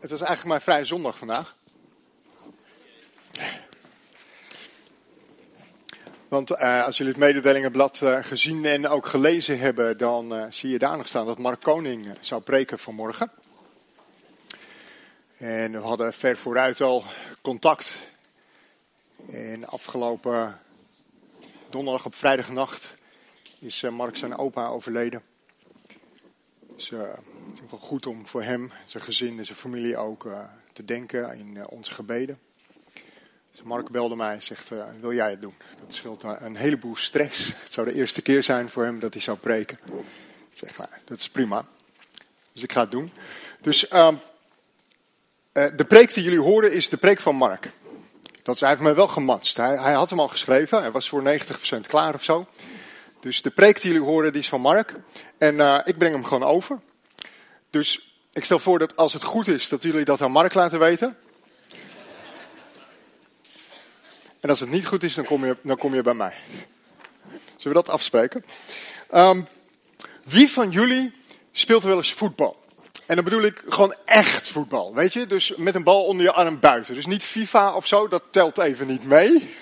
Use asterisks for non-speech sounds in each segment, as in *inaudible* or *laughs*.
Het was eigenlijk mijn vrije zondag vandaag. Want uh, als jullie het mededelingenblad uh, gezien en ook gelezen hebben, dan uh, zie je daar nog staan dat Mark Koning zou preken vanmorgen. En we hadden ver vooruit al contact. En afgelopen donderdag op vrijdagnacht is Mark zijn opa overleden. Dus het is wel goed om voor hem, zijn gezin en zijn familie ook te denken in onze gebeden. Dus Mark belde mij en zegt, uh, wil jij het doen? Dat scheelt een heleboel stress. *laughs* Het zou de eerste keer zijn voor hem dat hij zou preken. Ik zeg, nou, dat is prima. Dus ik ga het doen. Dus uh, de preek die jullie horen is de preek van Mark. Dat is, mij wel gematst. Hij, hij had hem al geschreven. Hij was voor 90% klaar of zo. Dus de preek die jullie horen, die is van Mark. En ik breng hem gewoon over. Dus ik stel voor dat als het goed is, dat jullie dat aan Mark laten weten. En als het niet goed is, dan kom je, dan kom je bij mij. Zullen we dat afspreken? Um, wie van jullie speelt wel eens voetbal? En dan bedoel ik gewoon echt voetbal, weet je? Dus met een bal onder je arm buiten. Dus niet FIFA of zo, dat telt even niet mee.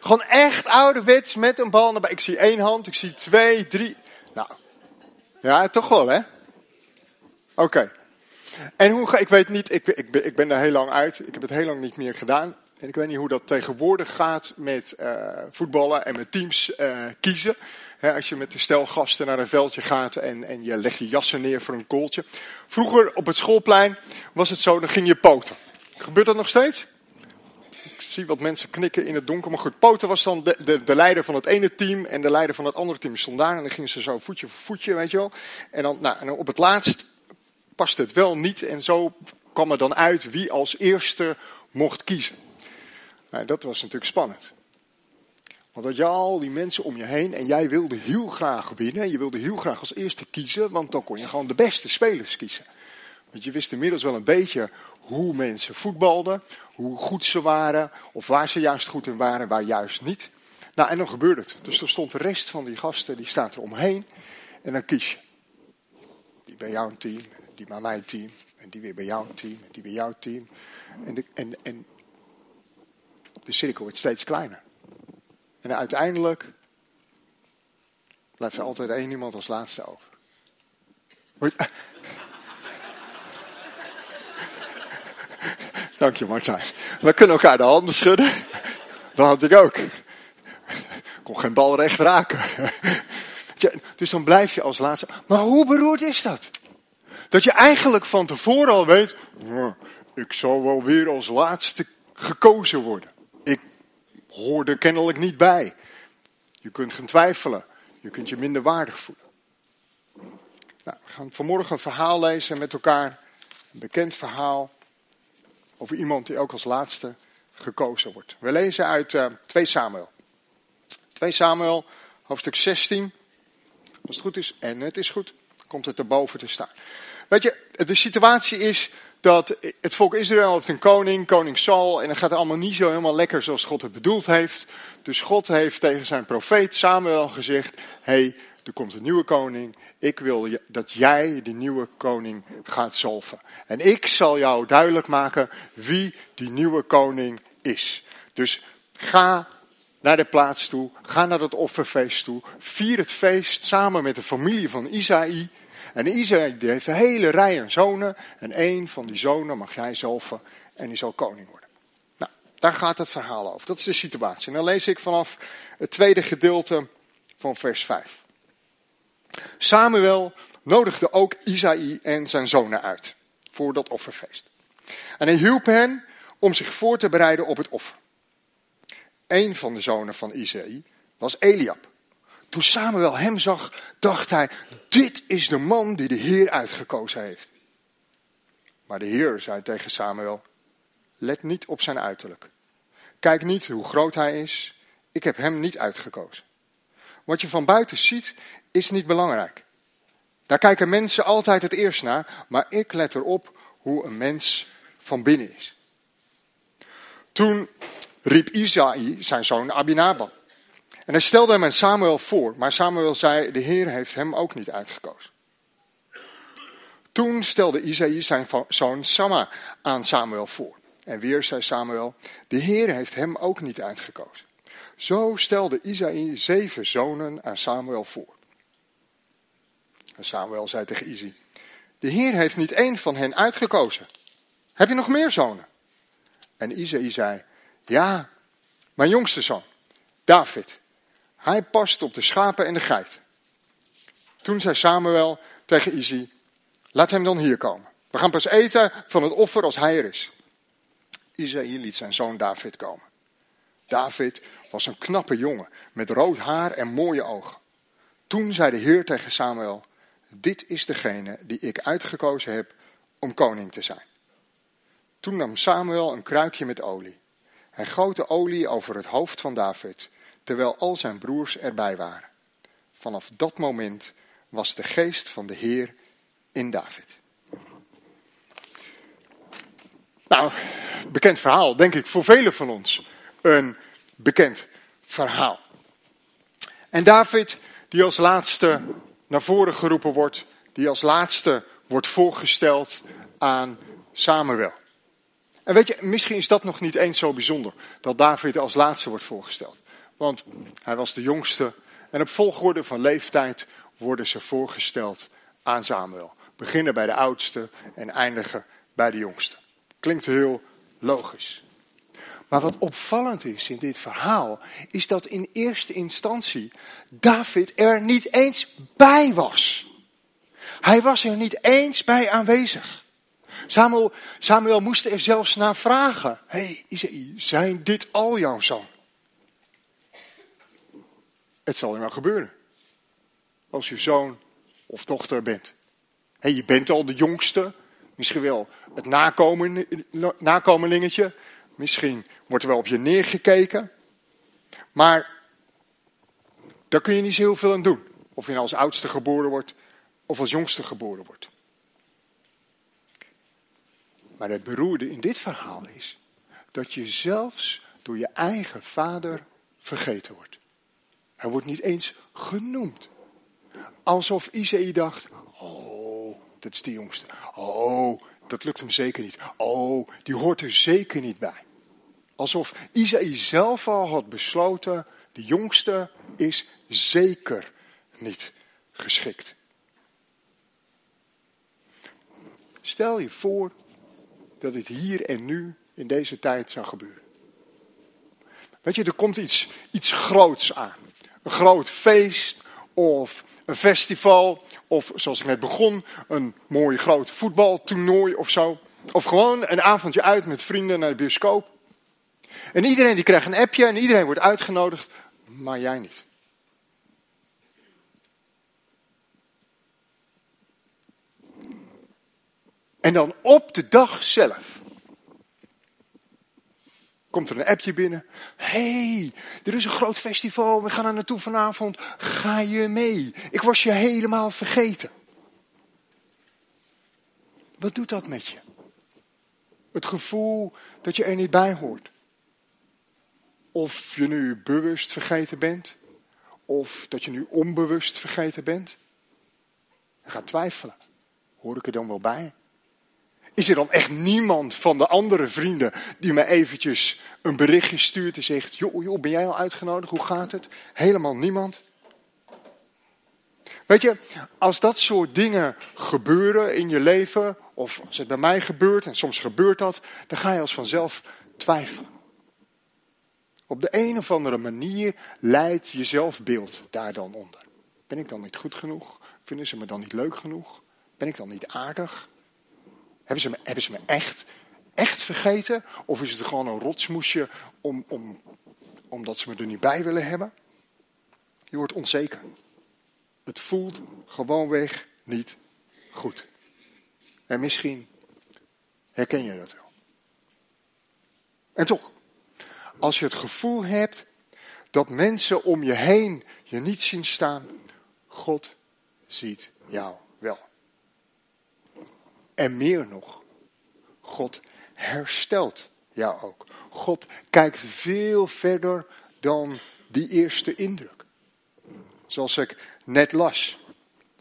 Gewoon echt ouderwets met een bal naar Ik zie één hand, ik zie twee, drie. Nou, ja, toch wel hè? Oké. En hoe ga ik weet niet, ik, ik, ik ben daar heel lang uit. Ik heb het heel lang niet meer gedaan. En ik weet niet hoe dat tegenwoordig gaat met uh, voetballen en met teams uh, kiezen. Als je met de stel gasten naar een veldje gaat en, en je legt je jassen neer voor een kooltje. Vroeger op het schoolplein was het zo, dan ging je poten. Gebeurt dat nog steeds? Ik zie wat mensen knikken in het donker. Maar goed, poten was dan de, de, de leider van het ene team en de leider van het andere team stond daar. En dan gingen ze zo voetje voor voetje, weet je wel. En dan, nou, en op het laatst paste het wel niet. En zo kwam er dan uit wie als eerste mocht kiezen. Nou, dat was natuurlijk spannend. Want dat je al die mensen om je heen en jij wilde heel graag winnen. Je wilde heel graag als eerste kiezen, want dan kon je gewoon de beste spelers kiezen. Want je wist inmiddels wel een beetje hoe mensen voetbalden, hoe goed ze waren, of waar ze juist goed in waren, waar juist niet. Nou, en dan gebeurde het. Dus er stond de rest van die gasten, die staat er omheen. En dan kies je. Die bij jouw team, die bij mijn team, en die weer bij jouw team, en die bij jouw team. En, de, en, en de cirkel wordt steeds kleiner. En uiteindelijk blijft er altijd één iemand als laatste over. *laughs* Dank je Martijn. We kunnen elkaar de handen schudden. Dat had ik ook. Kon geen bal recht raken. *laughs* Dus dan blijf je als laatste. Maar hoe beroerd is dat? Dat je eigenlijk van tevoren al weet. Ik zal wel weer als laatste gekozen worden hoor er kennelijk niet bij. Je kunt gaan twijfelen. Je kunt je minder waardig voelen. Nou, we gaan vanmorgen een verhaal lezen met elkaar. Een bekend verhaal over iemand die ook als laatste gekozen wordt. We lezen uit uh, 2 Samuel. 2 Samuel, hoofdstuk 16. Als het goed is, en het is goed, komt het erboven te staan. Weet je, de situatie is dat het volk Israël heeft een koning, koning Saul, en dat gaat allemaal niet zo helemaal lekker zoals God het bedoeld heeft. Dus God heeft tegen zijn profeet Samuel gezegd, hey, er komt een nieuwe koning, ik wil dat jij die nieuwe koning gaat zalven. En ik zal jou duidelijk maken wie die nieuwe koning is. Dus ga naar de plaats toe, ga naar het offerfeest toe, vier het feest samen met de familie van Isaï. En Isaïe heeft een hele rij aan zonen. En één van die zonen mag jij zalven en die zal koning worden. Nou, daar gaat het verhaal over. Dat is de situatie. En dan lees ik vanaf het tweede gedeelte van vers 5. Samuel nodigde ook Isaïe en zijn zonen uit voor dat offerfeest. En hij hielp hen om zich voor te bereiden op het offer. Een van de zonen van Isaïe was Eliab. Toen Samuel hem zag, dacht hij, dit is de man die de Heer uitgekozen heeft. Maar de Heer zei tegen Samuel, let niet op zijn uiterlijk. Kijk niet hoe groot hij is, ik heb hem niet uitgekozen. Wat je van buiten ziet, is niet belangrijk. Daar kijken mensen altijd het eerst naar, maar ik let erop hoe een mens van binnen is. Toen riep Isaïe zijn zoon Abinadab. En hij stelde hem aan Samuel voor, maar Samuel zei, de Heer heeft hem ook niet uitgekozen. Toen stelde Isaïe zijn zoon Samma aan Samuel voor. En weer zei Samuel, de Heer heeft hem ook niet uitgekozen. Zo stelde Isaïe zeven zonen aan Samuel voor. En Samuel zei tegen Isaïe, de Heer heeft niet één van hen uitgekozen. Heb je nog meer zonen? En Isaïe zei, ja, mijn jongste zoon, David. Hij past op de schapen en de geit. Toen zei Samuel tegen Izzy, laat hem dan hier komen. We gaan pas eten van het offer als hij er is. Isaïe liet zijn zoon David komen. David was een knappe jongen met rood haar en mooie ogen. Toen zei de Heer tegen Samuel, dit is degene die ik uitgekozen heb om koning te zijn. Toen nam Samuel een kruikje met olie. Hij goot de olie over het hoofd van David, terwijl al zijn broers erbij waren. Vanaf dat moment was de geest van de Heer in David. Nou, bekend verhaal, denk ik voor velen van ons. Een bekend verhaal. En David, die als laatste naar voren geroepen wordt, die als laatste wordt voorgesteld aan Samuel. En weet je, misschien is dat nog niet eens zo bijzonder, dat David als laatste wordt voorgesteld. Want hij was de jongste en op volgorde van leeftijd worden ze voorgesteld aan Samuel. Beginnen bij de oudste en eindigen bij de jongste. Klinkt heel logisch. Maar wat opvallend is in dit verhaal, is dat in eerste instantie David er niet eens bij was. Hij was er niet eens bij aanwezig. Samuel, Samuel moest er zelfs naar vragen. Hey, zijn dit al jouw zoon? Het zal er wel gebeuren. Als je zoon of dochter bent. Hey, je bent al de jongste. Misschien wel het nakomen, nakomelingetje. Misschien wordt er wel op je neergekeken. Maar daar kun je niet zo heel veel aan doen. Of je nou als oudste geboren wordt of als jongste geboren wordt. Maar het beroerde in dit verhaal is dat je zelfs door je eigen vader vergeten wordt. Hij wordt niet eens genoemd. Alsof Isaïe dacht, oh, dat is die jongste. Oh, dat lukt hem zeker niet. Oh, die hoort er zeker niet bij. Alsof Isaïe zelf al had besloten, de jongste is zeker niet geschikt. Stel je voor dat dit hier en nu in deze tijd zou gebeuren. Weet je, er komt iets, iets groots aan. Een groot feest of een festival of zoals ik net begon, een mooi groot voetbaltoernooi of zo. Of gewoon een avondje uit met vrienden naar de bioscoop. En iedereen die krijgt een appje en iedereen wordt uitgenodigd, maar jij niet. En dan op de dag zelf komt er een appje binnen. hey, er is een groot festival, we gaan er naartoe vanavond. Ga je mee? Ik was je helemaal vergeten. Wat doet dat met je? Het gevoel dat je er niet bij hoort. Of je nu bewust vergeten bent, of dat je nu onbewust vergeten bent. Je gaat twijfelen. Hoor ik er dan wel bij? Is er dan echt niemand van de andere vrienden die me eventjes een berichtje stuurt en zegt: joh, joh, ben jij al uitgenodigd? Hoe gaat het? Helemaal niemand. Weet je, als dat soort dingen gebeuren in je leven, of als het bij mij gebeurt, en soms gebeurt dat, dan ga je als vanzelf twijfelen. Op de een of andere manier leidt je zelfbeeld daar dan onder. Ben ik dan niet goed genoeg? Vinden ze me dan niet leuk genoeg? Ben ik dan niet aardig? Hebben ze me, me echt, echt vergeten? Of is het gewoon een rotsmoesje om, om, omdat ze me er niet bij willen hebben? Je wordt onzeker. Het voelt gewoonweg niet goed. En misschien herken je dat wel. En toch, als je het gevoel hebt dat mensen om je heen je niet zien staan, God ziet jou wel. En meer nog, God herstelt jou ook. God kijkt veel verder dan die eerste indruk. Zoals ik net las.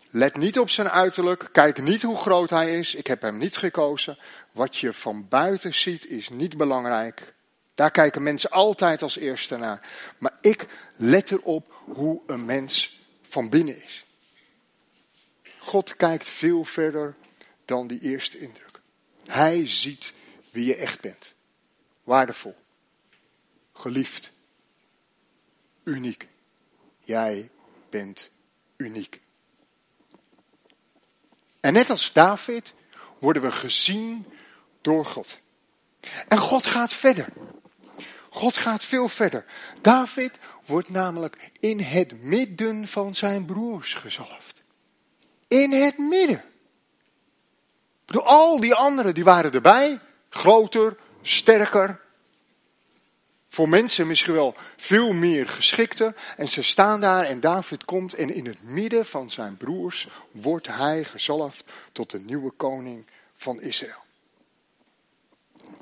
Let niet op zijn uiterlijk. Kijk niet hoe groot hij is. Ik heb hem niet gekozen. Wat je van buiten ziet is niet belangrijk. Daar kijken mensen altijd als eerste naar. Maar ik let erop hoe een mens van binnen is. God kijkt veel verder dan die eerste indruk. Hij ziet wie je echt bent. Waardevol. Geliefd. Uniek. Jij bent uniek. En net als David worden we gezien door God. En God gaat verder. God gaat veel verder. David wordt namelijk in het midden van zijn broers gezalfd. In het midden. Door al die anderen, die waren erbij. Groter, sterker. Voor mensen misschien wel veel meer geschikter. En ze staan daar en David komt en in het midden van zijn broers wordt hij gezalfd tot de nieuwe koning van Israël.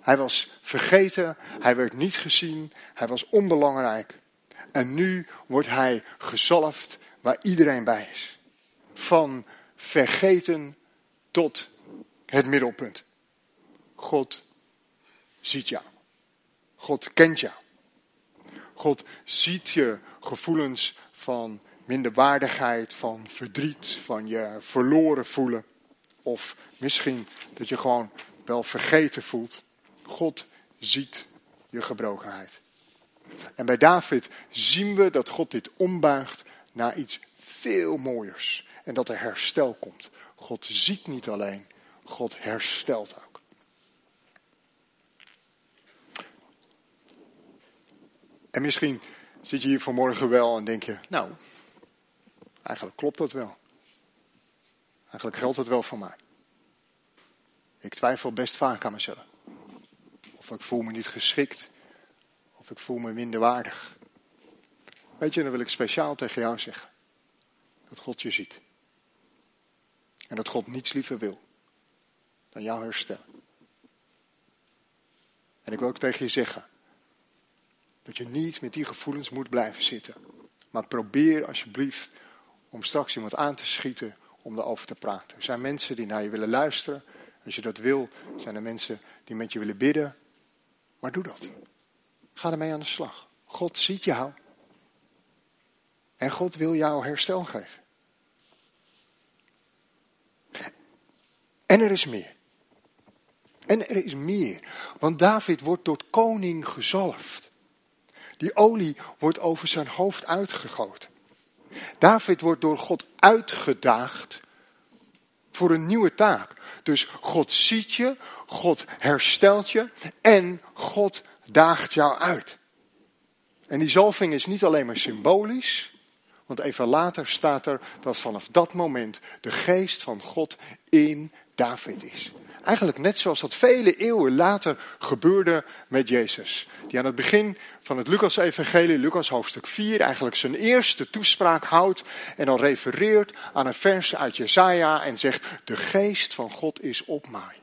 Hij was vergeten, hij werd niet gezien, hij was onbelangrijk. En nu wordt hij gezalfd waar iedereen bij is. Van vergeten tot het middelpunt. God ziet jou. God kent jou. God ziet je gevoelens van minderwaardigheid, van verdriet, van je verloren voelen. Of misschien dat je gewoon wel vergeten voelt. God ziet je gebrokenheid. En bij David zien we dat God dit ombuigt naar iets veel mooiers. En dat er herstel komt. God ziet niet alleen, God herstelt ook. En misschien zit je hier vanmorgen wel en denk je, nou, eigenlijk klopt dat wel. Eigenlijk geldt het wel voor mij. Ik twijfel best vaak aan mezelf. Of ik voel me niet geschikt. Of ik voel me minderwaardig. Weet je, dan wil ik speciaal tegen jou zeggen. Dat God je ziet. En dat God niets liever wil dan jou herstellen. En ik wil ook tegen je zeggen. Dat je niet met die gevoelens moet blijven zitten. Maar probeer alsjeblieft om straks iemand aan te schieten om erover te praten. Er zijn mensen die naar je willen luisteren. Als je dat wil, zijn er mensen die met je willen bidden. Maar doe dat. Ga ermee aan de slag. God ziet jou. En God wil jou herstel geven. En er is meer. En er is meer. Want David wordt tot koning gezalfd. Die olie wordt over zijn hoofd uitgegoten. David wordt door God uitgedaagd voor een nieuwe taak. Dus God ziet je, God herstelt je en God daagt jou uit. En die zalving is niet alleen maar symbolisch, want even later staat er dat vanaf dat moment de geest van God in David is. Eigenlijk net zoals dat vele eeuwen later gebeurde met Jezus. Die aan het begin van het Lucas-evangelie, Lucas hoofdstuk 4, eigenlijk zijn eerste toespraak houdt. En dan refereert aan een vers uit Jesaja en zegt, de geest van God is op mij.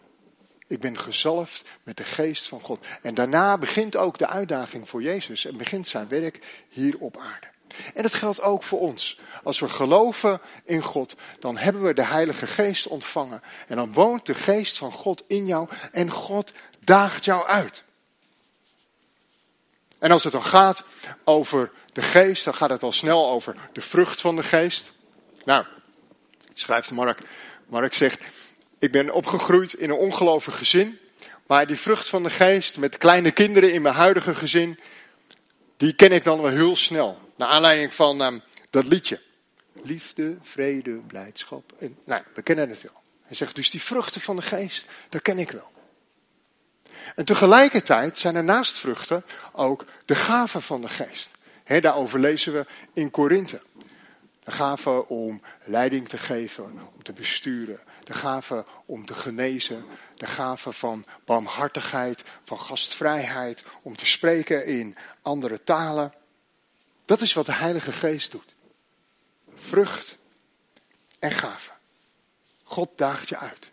Ik ben gezalfd met de geest van God. En daarna begint ook de uitdaging voor Jezus en begint zijn werk hier op aarde. En dat geldt ook voor ons. Als we geloven in God, dan hebben we de Heilige Geest ontvangen. En dan woont de Geest van God in jou en God daagt jou uit. En als het dan gaat over de Geest, dan gaat het al snel over de vrucht van de Geest. Nou, schrijft Mark. Mark zegt, ik ben opgegroeid in een ongelovig gezin. Maar die vrucht van de Geest met kleine kinderen in mijn huidige gezin, die ken ik dan wel heel snel. Naar aanleiding van um, dat liedje. Liefde, vrede, blijdschap. En, nou, we kennen het wel. Hij zegt dus die vruchten van de geest, dat ken ik wel. En tegelijkertijd zijn er naast vruchten ook de gaven van de geest. He, daarover lezen we in Korinthe. De gave om leiding te geven, om te besturen. De gave om te genezen. De gave van barmhartigheid, van gastvrijheid. Om te spreken in andere talen. Dat is wat de Heilige Geest doet. Vrucht en gave. God daagt je uit.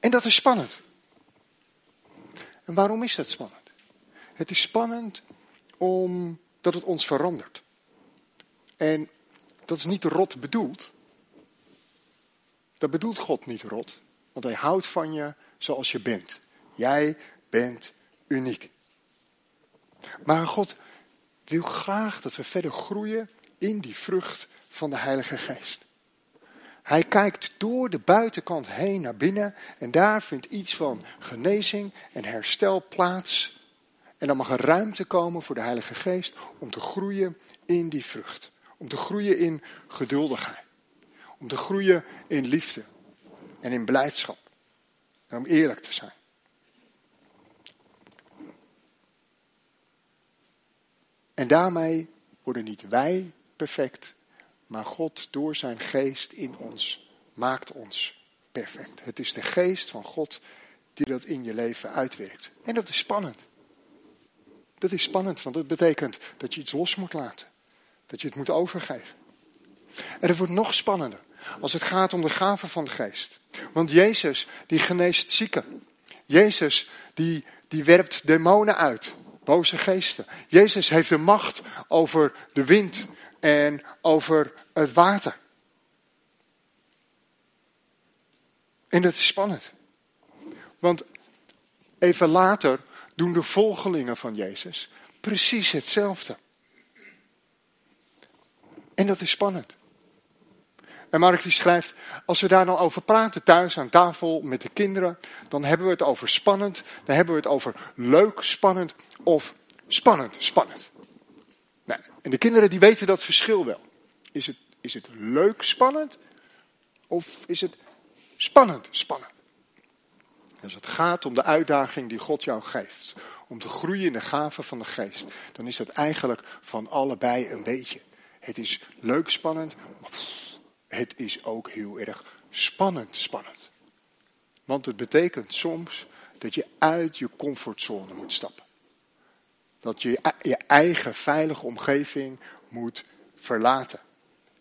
En dat is spannend. En waarom is dat spannend? Het is spannend omdat het ons verandert. En dat is niet rot bedoeld. Dat bedoelt God niet rot, want hij houdt van je zoals je bent. Jij bent uniek. Maar God wil graag dat we verder groeien in die vrucht van de Heilige Geest. Hij kijkt door de buitenkant heen naar binnen en daar vindt iets van genezing en herstel plaats. En dan mag er ruimte komen voor de Heilige Geest om te groeien in die vrucht. Om te groeien in geduldigheid. Om te groeien in liefde en in blijdschap. En om eerlijk te zijn. En daarmee worden niet wij perfect, maar God door zijn geest in ons maakt ons perfect. Het is de geest van God die dat in je leven uitwerkt. En dat is spannend. Dat is spannend, want dat betekent dat je iets los moet laten. Dat je het moet overgeven. En het wordt nog spannender als het gaat om de gaven van de geest. Want Jezus, die geneest zieken. Jezus, die, die werpt demonen uit. Boze geesten. Jezus heeft de macht over de wind en over het water. En dat is spannend. Want even later doen de volgelingen van Jezus precies hetzelfde. En dat is spannend. En Mark schrijft, als we daar dan over praten thuis aan tafel met de kinderen, dan hebben we het over spannend, dan hebben we het over leuk spannend of spannend spannend. Nou, en de kinderen die weten dat verschil wel. Is het, is het leuk spannend of is het spannend spannend? Als het gaat om de uitdaging die God jou geeft, om te groeien in de gaven van de geest, dan is dat eigenlijk van allebei een beetje. Het is leuk spannend, maar het is ook heel erg spannend spannend. Want het betekent soms dat je uit je comfortzone moet stappen. Dat je je eigen veilige omgeving moet verlaten.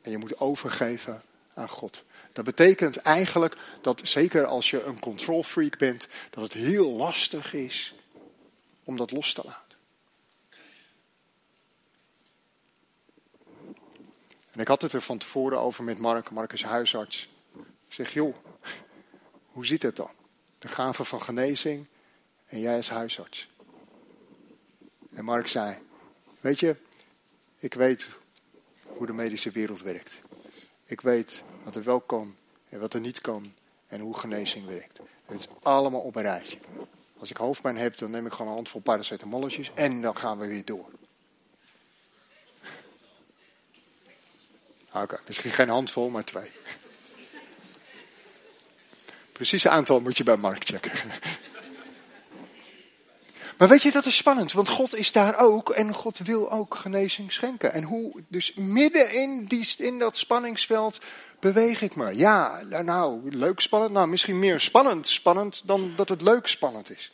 En je moet overgeven aan God. Dat betekent eigenlijk dat, zeker als je een control freak bent, dat het heel lastig is om dat los te laten. En ik had het er van tevoren over met Mark, Mark is huisarts. Ik zeg, joh, hoe zit het dan? De gave van genezing en jij als huisarts. En Mark zei, weet je, ik weet hoe de medische wereld werkt. Ik weet wat er wel kan en wat er niet kan en hoe genezing werkt. Het is allemaal op een rijtje. Als ik hoofdpijn heb, dan neem ik gewoon een handvol paracetamolletjes en dan gaan we weer door. Ah, oké, misschien geen handvol, maar twee. Precieze aantal moet je bij Mark checken. Maar weet je, dat is spannend, want God is daar ook en God wil ook genezing schenken. En hoe, dus midden in, die, in dat spanningsveld beweeg ik me. Ja, nou, leuk spannend, nou misschien meer spannend spannend dan dat het leuk spannend is.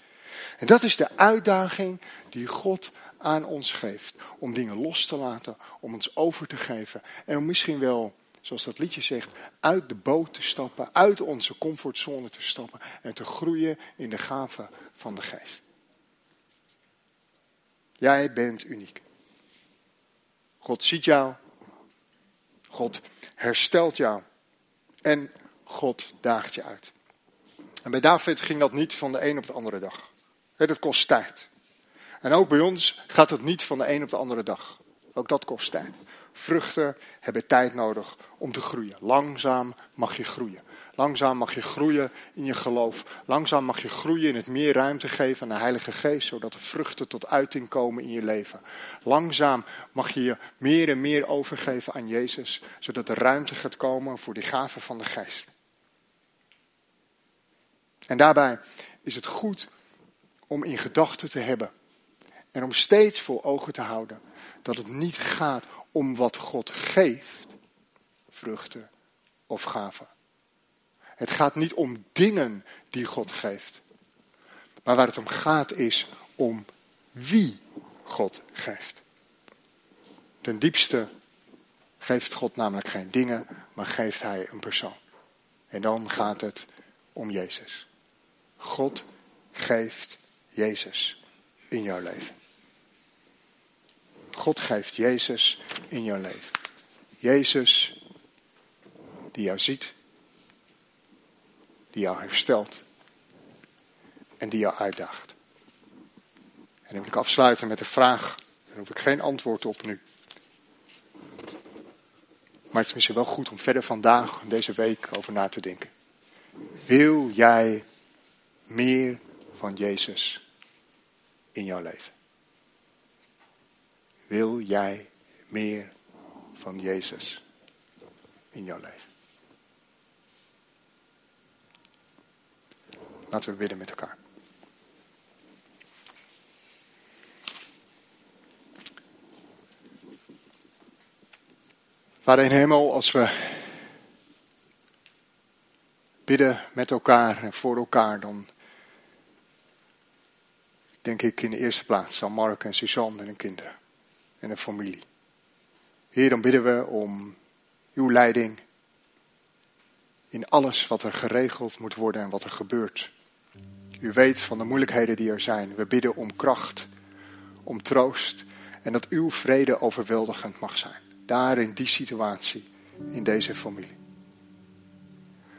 En dat is de uitdaging die God aan ons geeft. Om dingen los te laten, om ons over te geven. En om misschien wel, zoals dat liedje zegt, uit de boot te stappen, uit onze comfortzone te stappen. En te groeien in de gave van de geest. Jij bent uniek. God ziet jou. God herstelt jou. En God daagt je uit. En bij David ging dat niet van de een op de andere dag. Dat kost tijd. En ook bij ons gaat het niet van de een op de andere dag. Ook dat kost tijd. Vruchten hebben tijd nodig om te groeien. Langzaam mag je groeien. Langzaam mag je groeien in je geloof. Langzaam mag je groeien in het meer ruimte geven aan de Heilige Geest, zodat de vruchten tot uiting komen in je leven. Langzaam mag je je meer en meer overgeven aan Jezus, zodat er ruimte gaat komen voor die gaven van de Geest. En daarbij is het goed om in gedachten te hebben en om steeds voor ogen te houden dat het niet gaat om wat God geeft, vruchten of gaven. Het gaat niet om dingen die God geeft. Maar waar het om gaat is om wie God geeft. Ten diepste geeft God namelijk geen dingen, maar geeft Hij een persoon. En dan gaat het om Jezus. God geeft Jezus in jouw leven. God geeft Jezus in jouw leven. Jezus die jou ziet, die jou herstelt en die jou uitdaagt. En dan wil ik afsluiten met de vraag, daar hoef ik geen antwoord op nu. Maar het is misschien wel goed om verder vandaag, deze week, over na te denken. Wil jij meer van Jezus in jouw leven? Wil jij meer van Jezus in jouw leven? Laten we bidden met elkaar. Vader in hemel, als we bidden met elkaar en voor elkaar, dan denk ik in de eerste plaats aan Mark en Suzanne en hun kinderen en hun familie. Heer, dan bidden we om uw leiding in alles wat er geregeld moet worden en wat er gebeurt. U weet van de moeilijkheden die er zijn. We bidden om kracht, om troost en dat uw vrede overweldigend mag zijn. Daar in die situatie, in deze familie.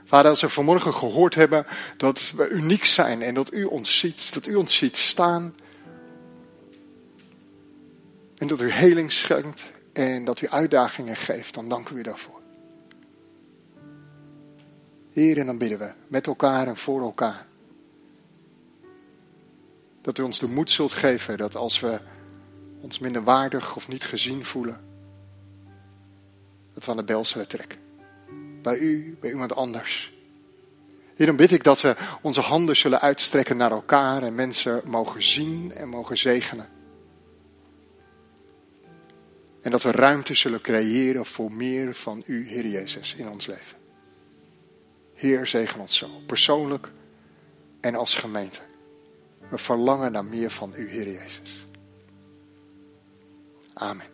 Vader, als we vanmorgen gehoord hebben dat we uniek zijn en dat u ons ziet, dat u ons ziet staan. En dat u heling schenkt en dat u uitdagingen geeft, dan danken we u daarvoor. Heer, en dan bidden we met elkaar en voor elkaar. Dat u ons de moed zult geven dat als we ons minder waardig of niet gezien voelen, dat we aan de bel zullen trekken. Bij u, bij iemand anders. Heer, dan bid ik dat we onze handen zullen uitstrekken naar elkaar en mensen mogen zien en mogen zegenen. En dat we ruimte zullen creëren voor meer van u, Heer Jezus, in ons leven. Heer, zegen ons zo, persoonlijk en als gemeente. We verlangen naar meer van u, Heer Jezus. Amen.